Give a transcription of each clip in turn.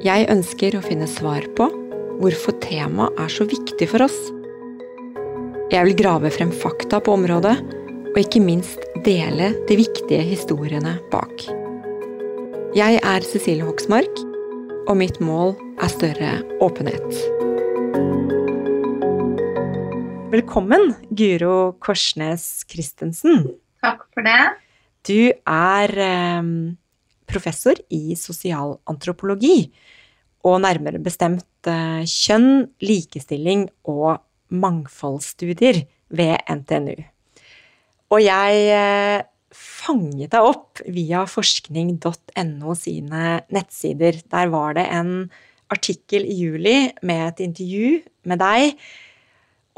Jeg ønsker å finne svar på hvorfor temaet er så viktig for oss. Jeg vil grave frem fakta på området, og ikke minst dele de viktige historiene bak. Jeg er Cecilie Hoksmark, og mitt mål er større åpenhet. Velkommen, Guro Korsnes Christensen. Takk for det. Du er eh, professor i sosialantropologi, og nærmere bestemt eh, kjønn, likestilling og mangfoldsstudier ved NTNU. Og jeg eh, fanget deg opp via forskning.no sine nettsider. Der var det en artikkel i juli med et intervju med deg.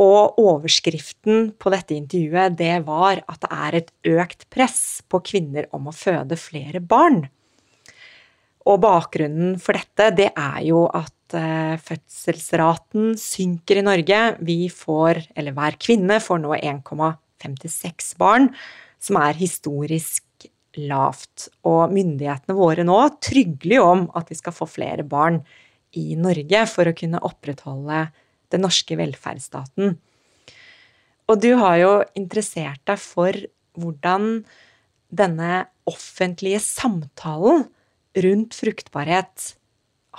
Og overskriften på dette intervjuet det var at det er et økt press på kvinner om å føde flere barn. Og bakgrunnen for dette, det er jo at eh, fødselsraten synker i Norge. Vi får, eller hver kvinne får nå 1,56 barn, som er historisk lavt. Og myndighetene våre nå trygler jo om at vi skal få flere barn i Norge for å kunne opprettholde den norske velferdsstaten. Og du har jo interessert deg for hvordan denne offentlige samtalen rundt fruktbarhet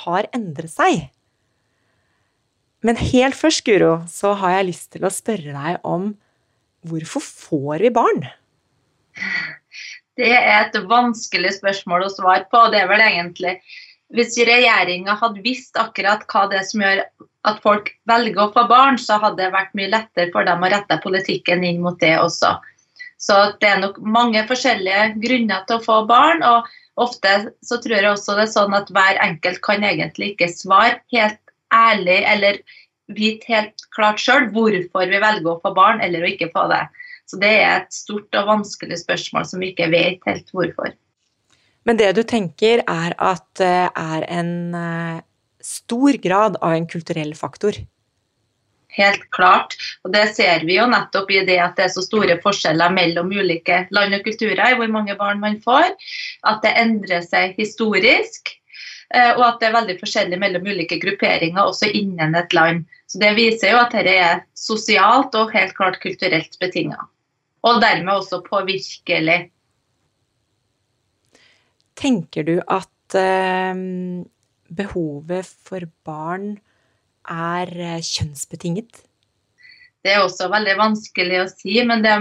har endret seg. Men helt først, Guro, så har jeg lyst til å spørre deg om hvorfor får vi barn? Det er et vanskelig spørsmål å svare på. Det er vel egentlig Hvis regjeringa hadde visst akkurat hva det er som gjør at folk velger å få barn, så hadde det vært mye lettere for dem å rette politikken inn mot det også. Så det er nok mange forskjellige grunner til å få barn. og ofte så tror jeg også det er sånn at hver enkelt kan egentlig ikke svare helt ærlig eller vite helt klart sjøl hvorfor vi velger å få barn eller å ikke få det. Så det er et stort og vanskelig spørsmål som vi ikke vet helt hvorfor. Men det du tenker er at det er en eh, stor grad av en kulturell faktor? Helt klart. Og Det ser vi jo nettopp i det at det er så store forskjeller mellom ulike land og kulturer i hvor mange barn man får. At det endrer seg historisk. Eh, og at det er veldig forskjellig mellom ulike grupperinger også innen et land. Så Det viser jo at dette er sosialt og helt klart kulturelt betinga. Og dermed også påvirkelig. Tenker du at eh, behovet for barn er eh, kjønnsbetinget? Det er også veldig vanskelig å si, men det,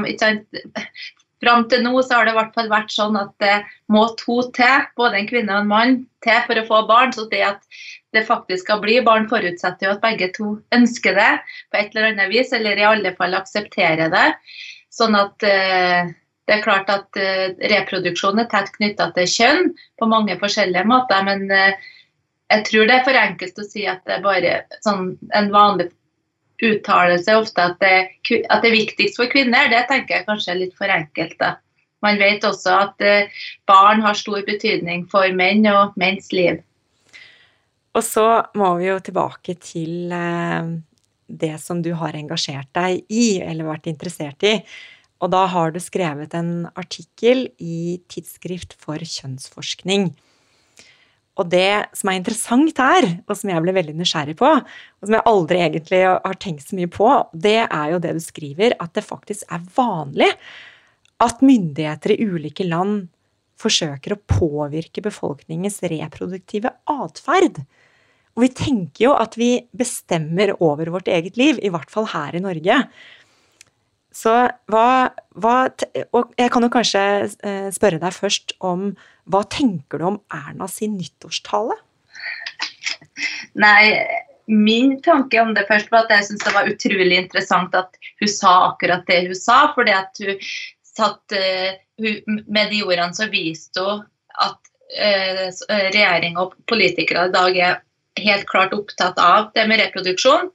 fram til nå så har det i hvert fall vært sånn at det må to til, både en kvinne og en mann, til for å få barn. Så det at det faktisk skal bli barn, forutsetter jo at begge to ønsker det på et eller annet vis, eller i alle fall aksepterer det. Sånn at eh, det er klart at eh, reproduksjon er tett knytta til kjønn på mange forskjellige måter, men uh, jeg tror det er for enkelt å si at det er bare sånn en vanlig uttalelse ofte at det, at det, er viktigst for kvinner. Det tenker jeg kanskje er litt for enkelt. da. Man vet også at eh, barn har stor betydning for menn og menns liv. Og så må vi jo tilbake til eh, det som du har engasjert deg i, eller vært interessert i. Og da har du skrevet en artikkel i Tidsskrift for kjønnsforskning. Og det som er interessant her, og som jeg ble veldig nysgjerrig på, og som jeg aldri egentlig har tenkt så mye på, det er jo det du skriver, at det faktisk er vanlig at myndigheter i ulike land forsøker å påvirke befolkningens reproduktive atferd. Og vi tenker jo at vi bestemmer over vårt eget liv, i hvert fall her i Norge. Så hva, hva Og jeg kan jo kanskje eh, spørre deg først om hva tenker du om Erna sin nyttårstale? Nei, min tanke om det først var at jeg syns det var utrolig interessant at hun sa akkurat det hun sa. fordi at hun satt uh, Med de ordene så viste hun at uh, regjering og politikere i dag er helt klart opptatt av det med reproduksjon.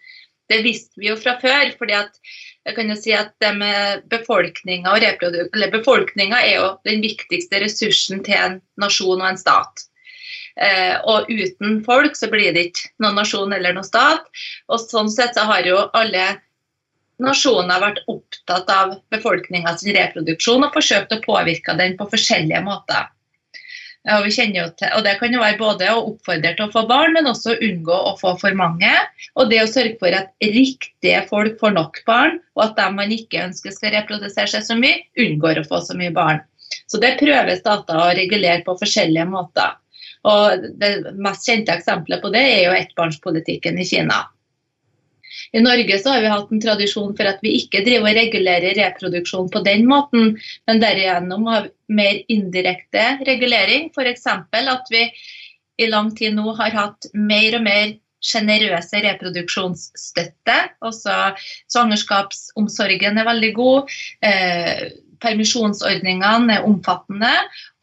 Det visste vi jo fra før. fordi at jeg kan jo si at det med befolkninga eller befolkninga er jo den viktigste ressursen til en nasjon og en stat. Eh, og uten folk så blir det ikke noen nasjon eller noen stat. Og sånn sett så har jo alle nasjoner vært opptatt av befolkningas reproduksjon og forsøkt å påvirke den på forskjellige måter. Og, til, og, Det kan jo være både å oppfordre til å få barn, men også unngå å få for mange. Og det å sørge for at riktige folk får nok barn, og at dem man ikke ønsker skal reprodusere seg så mye, unngår å få så mye barn. Så Det prøver stater å regulere på forskjellige måter. Og Det mest kjente eksempelet på det er jo ettbarnspolitikken i Kina. I Norge så har vi hatt en tradisjon for at vi ikke driver og regulerer reproduksjon på den måten, men derigjennom har mer indirekte regulering. F.eks. at vi i lang tid nå har hatt mer og mer sjenerøse reproduksjonsstøtte. Også svangerskapsomsorgen er veldig god. Eh, permisjonsordningene er omfattende.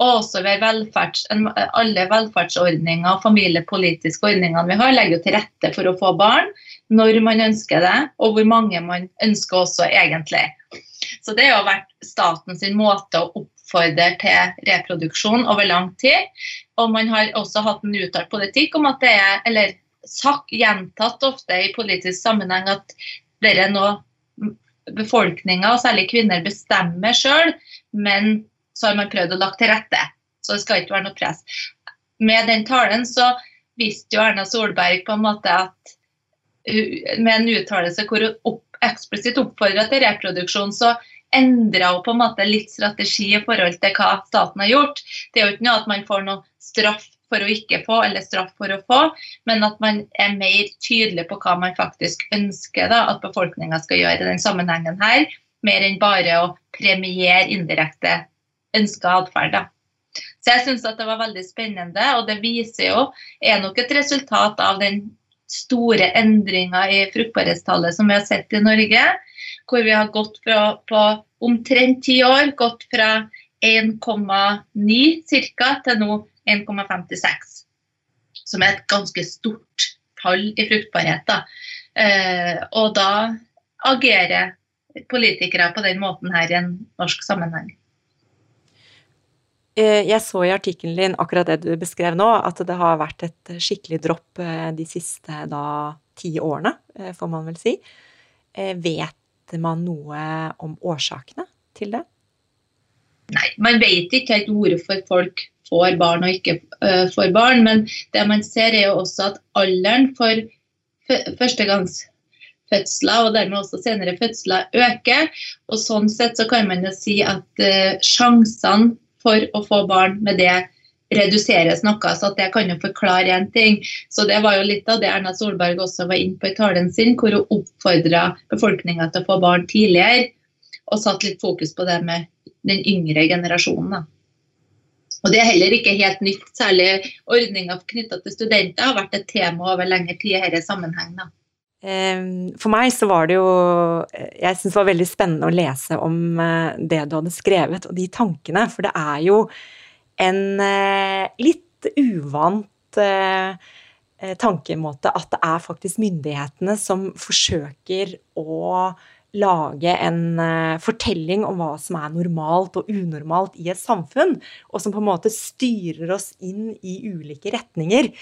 Og også ved velferds, alle velferdsordninger og familiepolitiske ordningene vi har, legger til rette for å få barn når man ønsker det, og hvor mange man ønsker også egentlig. Så det har vært statens måte å oppfordre til reproduksjon over lang tid. Og man har også hatt en uttalt politikk om at det er, eller sagt, gjentatt ofte i politisk sammenheng, at det er noe befolkninga, og særlig kvinner, bestemmer sjøl, men så har man prøvd å lagt til rette. Så det skal ikke være noe press. Med den talen så viste jo Erna Solberg på en måte at med en uttalelse hvor hun opp, eksplisitt oppfordra til reproduksjon, så endra hun på en måte litt strategi i forhold til hva staten har gjort. Det er jo ikke noe at man får noe straff for å ikke få, eller straff for å få, men at man er mer tydelig på hva man faktisk ønsker da, at befolkninga skal gjøre i den sammenhengen her, mer enn bare å premiere indirekte ønska atferd. Så jeg syns det var veldig spennende, og det viser jo, er nok et resultat av den store endringa i fruktbarhetstallet som vi har sett i Norge. Hvor vi har gått fra på omtrent ti år gått fra 1,9 ca. til nå 1,56. Som er et ganske stort fall i fruktbarhet. Da. Eh, og da agerer politikere på den måten her i en norsk sammenheng. Eh, jeg så i artikkelen din akkurat det du beskrev nå, at det har vært et skikkelig dropp eh, de siste da ti årene, eh, får man vel si. Vet man noe om årsakene til det? Nei, man vet ikke helt hvorfor folk får barn og ikke uh, får barn. Men det man ser er jo også at alderen for førstegangsfødsler og dermed også senere fødsler øker. Og sånn sett så kan man jo si at uh, sjansene for å få barn med det reduseres noe. så Det kan jo forklare én ting. Så Det var jo litt av det Erna Solberg også var inne på i talen sin, hvor hun oppfordra befolkninga til å få barn tidligere. Og satt litt fokus på det med den yngre generasjonen. Da. Og Det er heller ikke helt nytt. Særlig ordninga knytta til studenter har vært et tema over lengre tid i denne sammenhengen. For meg så var det jo Jeg syns det var veldig spennende å lese om eh, det du hadde skrevet, og de tankene. For det er jo en eh, litt uvant eh, tankemåte at det er faktisk myndighetene som forsøker å lage en fortelling om hva som er normalt og unormalt i et samfunn, og som på en måte styrer oss inn i ulike retninger.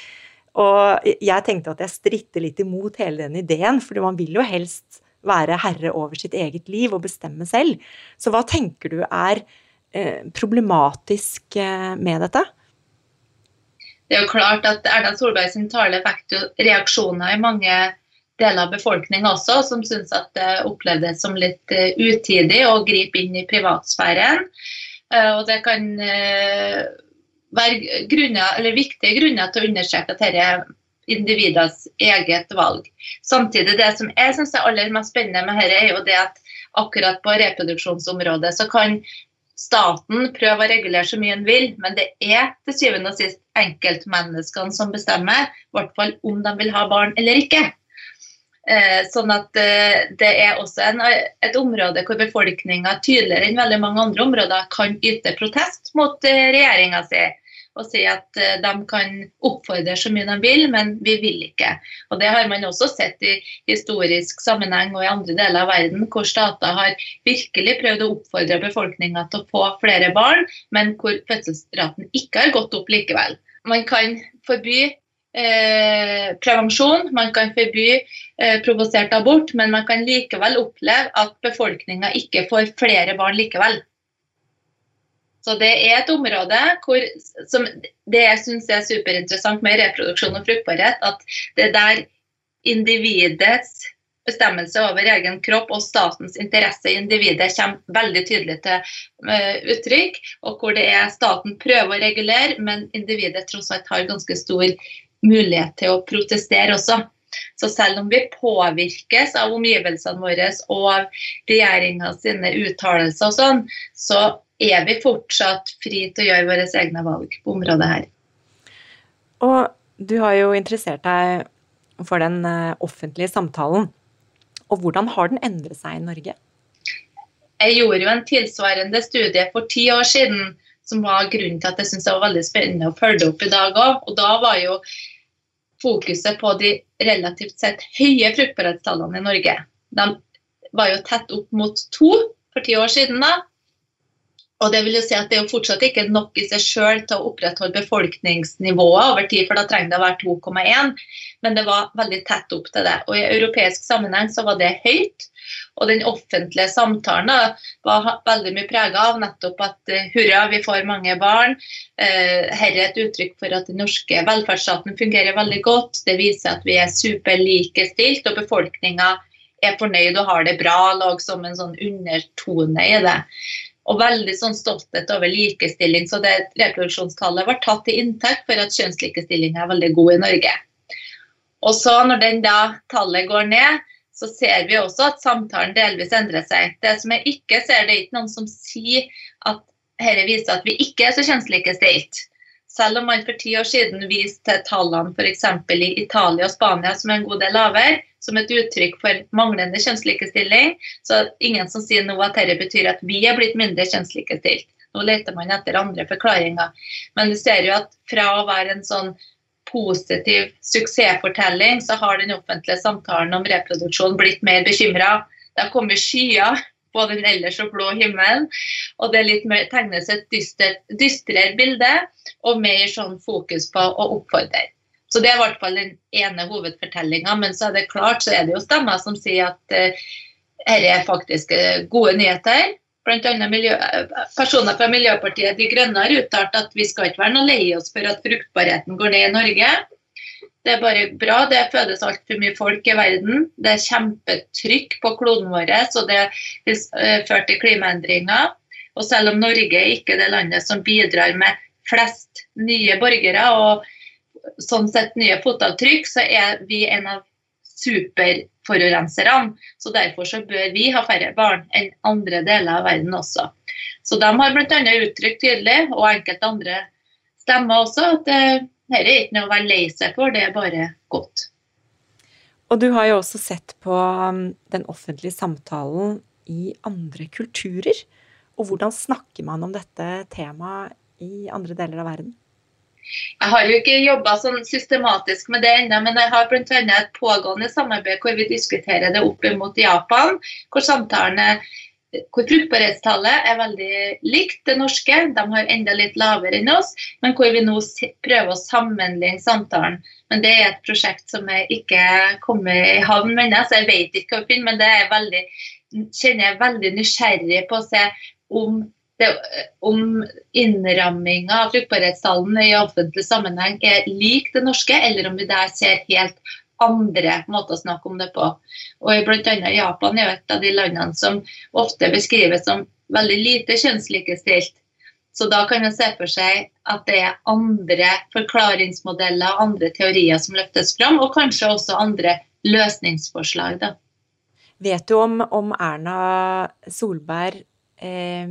Og jeg tenkte at jeg stritter litt imot hele den ideen, fordi man vil jo helst være herre over sitt eget liv og bestemme selv. Så hva tenker du er eh, problematisk eh, med dette? Det er jo klart at Erna Solberg sin tale fikk reaksjoner i mange deler av befolkningen også, som syns at det opplevdes som litt uh, utidig å gripe inn i privatsfæren. Uh, og det kan uh, være grunner, viktige grunner til å understreke at dette individers eget valg. Samtidig, det som jeg syns er aller mest spennende med dette, er jo det at akkurat på reproduksjonsområdet så kan staten prøve å regulere så mye en vil, men det er til syvende og sist enkeltmenneskene som bestemmer, i hvert fall om de vil ha barn eller ikke. Eh, sånn at eh, det er også en, et område hvor befolkninga tydeligere enn veldig mange andre områder kan yte protest mot eh, regjeringa si og si at de kan oppfordre så mye de vil, men vi vil ikke. Og Det har man også sett i historisk sammenheng og i andre deler av verden, hvor stater har virkelig prøvd å oppfordre befolkninga til å få flere barn, men hvor fødselsraten ikke har gått opp likevel. Man kan forby Eh, prevensjon, man kan forby eh, provosert abort, men man kan likevel oppleve at befolkninga ikke får flere barn likevel. Så det er et område hvor, som det jeg syns er superinteressant med reproduksjon og fruktbarhet, at det er der individets bestemmelse over egen kropp og statens interesse i individet kommer veldig tydelig til uh, uttrykk. Og hvor det er staten prøver å regulere, men individet tross alt har ganske stor mulighet til å protestere også. Så selv om vi påvirkes av omgivelsene våre og av regjeringa sine uttalelser og sånn, så er vi fortsatt fri til å gjøre våre egne valg på området her. Og du har jo interessert deg for den eh, offentlige samtalen. Og hvordan har den endret seg i Norge? Jeg gjorde jo en tilsvarende studie for ti år siden, som var grunnen til at jeg syntes det var veldig spennende å følge opp i dag òg. Og da var jo fokuset på de relativt sett høye fruktbarhetstallene i Norge. De var jo tett opp mot to for ti år siden. da, og Det vil jo si at det er jo fortsatt ikke nok i seg selv til å opprettholde befolkningsnivået over tid, for da trenger det å være 2,1, men det var veldig tett opp til det. Og I europeisk sammenheng så var det høyt. Og den offentlige samtalen var veldig mye prega av nettopp at uh, hurra, vi får mange barn. Uh, her er et uttrykk for at den norske velferdsstaten fungerer veldig godt. Det viser at vi er superlikestilt, og befolkninga er fornøyd og har det bra. Lå som en sånn undertone i det og veldig sånn stolthet over likestilling. Så det reproduksjonstallet var tatt til inntekt for at kjønnslikestilling er veldig god i Norge. Og så når den da tallet går ned, så ser vi også at samtalen delvis endrer seg. Det som jeg ikke ser, det er ikke noen som sier at dette viser at vi ikke er så kjønnslikestilt. Selv om man for ti år siden viste til tallene f.eks. i Italia og Spania som er en god del lavere, som et uttrykk for manglende kjønnslikestilling, så er det ingen som sier nå at dette betyr at vi er blitt mindre kjønnslikestilt. Nå leter man etter andre forklaringer. Men du ser jo at fra å være en sånn positiv suksessfortelling, så har den offentlige samtalen om reproduksjon blitt mer bekymra. Det har kommet skyer på den ellers så blå himmelen. Og det litt mer, tegnes et dystrere bilde og mer sånn fokus på å oppfordre. Så Det er i hvert fall den ene hovedfortellinga. Men så er det klart så er det jo stemmer som sier at uh, dette er faktisk uh, gode nyheter. Blant miljø, personer fra Miljøpartiet De Grønne har uttalt at vi skal ikke være noe lei oss for at fruktbarheten går ned i Norge. Det er bare bra. Det fødes altfor mye folk i verden. Det er kjempetrykk på kloden vår, og det vil ført føre til klimaendringer. Og selv om Norge er ikke det landet som bidrar med flest nye borgere og sånn sett nye fotavtrykk, så er vi en av superforurenserne. Så derfor så bør vi ha færre barn enn andre deler av verden også. Så de har bl.a. uttrykt tydelig, og enkelte andre stemmer også, at uh, dette er ikke noe å være lei seg for, det er bare godt. Og du har jo også sett på um, den offentlige samtalen i andre kulturer. Og hvordan snakker man om dette temaet i andre deler av verden? Jeg har jo ikke jobba sånn systematisk med det ennå, men jeg har bl.a. et pågående samarbeid hvor vi diskuterer det opp mot Japan. Hvor samtalene hvor fruktbarhetstallet er veldig likt det norske, de har enda litt lavere enn oss, men hvor vi nå prøver å sammenligne samtalen. Men det er et prosjekt som jeg ikke kommer i havn med ennå, så jeg vet ikke hva jeg finner. Men det er veldig, kjenner jeg veldig nysgjerrig på å se om det, om innramminga av fruktbarhetstallene i offentlig sammenheng er lik det norske, eller om vi der ser helt andre måter å snakke om det på. Og Bl.a. Japan er et av de landene som ofte beskrives som veldig lite kjønnslikestilt. Så da kan man se for seg at det er andre forklaringsmodeller andre teorier som løftes fram, og kanskje også andre løsningsforslag. Da. Vet du om, om Erna Solberg eh,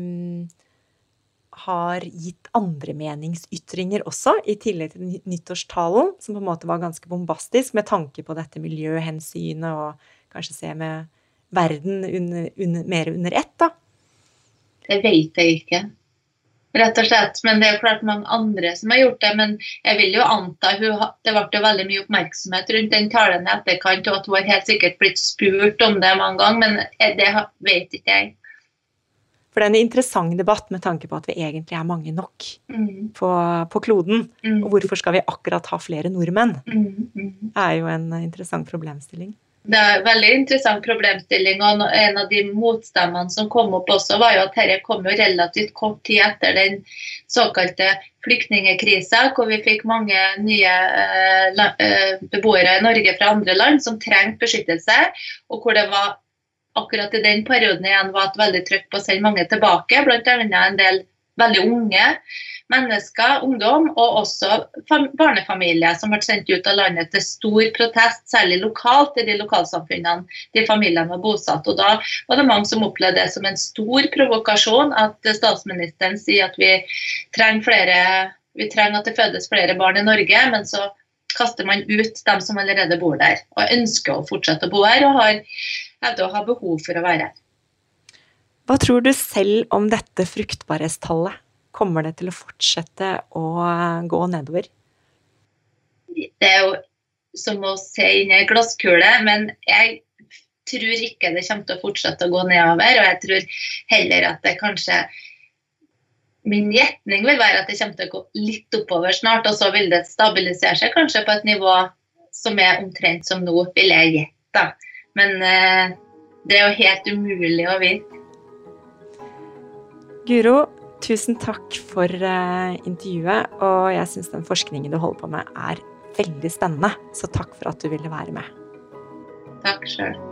har gitt andre meningsytringer også, i tillegg til nyttårstalen, som på en måte var ganske bombastisk med tanke på dette miljøhensynet og kanskje se med verden under, under, mer under ett, da? Det vet jeg ikke rett og slett. Men det er klart mange andre som har gjort det. Men jeg vil jo anta hun, Det ble veldig mye oppmerksomhet rundt den talen i etterkant, og at hun har helt sikkert blitt spurt om det mange ganger, men det vet ikke jeg. For det er en interessant debatt med tanke på at vi egentlig er mange nok mm. på, på, kloden. Mm. Og hvorfor skal vi akkurat ha flere nordmenn? Mm. mm. Er jo en interessant problemstilling. Det er en veldig interessant problemstilling. og En av de motstemmene som kom opp også, var jo at dette kom jo relativt kort tid etter den såkalte flyktningekrisa, hvor vi fikk mange nye eh, eh, beboere i Norge fra andre land som trengte beskyttelse. Og hvor det var akkurat i den perioden igjen var et veldig trykk på å sende mange tilbake, bl.a. en del veldig unge mennesker, ungdom, og også barnefamilier som ble sendt ut av landet til stor protest, særlig lokalt i de lokalsamfunnene de familiene var bosatt. Og Da var det mange som opplevde det som en stor provokasjon at statsministeren sier at vi trenger, flere, vi trenger at det fødes flere barn i Norge, men så kaster man ut dem som allerede bor der og ønsker å fortsette å bo her og har, å ha behov for å være her. Hva tror du selv om dette fruktbarhetstallet? Kommer det til å fortsette å gå nedover? Det er jo som å se inn i ei glasskule, men jeg tror ikke det kommer til å fortsette å gå nedover. Og jeg tror heller at det kanskje Min gjetning vil være at det kommer til å gå litt oppover snart, og så vil det stabilisere seg kanskje på et nivå som er omtrent som nå, vil jeg gjette. Men eh, det er jo helt umulig å vite. Guro, Tusen takk for eh, intervjuet, og jeg syns den forskningen du holder på med er veldig spennende. Så takk for at du ville være med. Takk sjøl.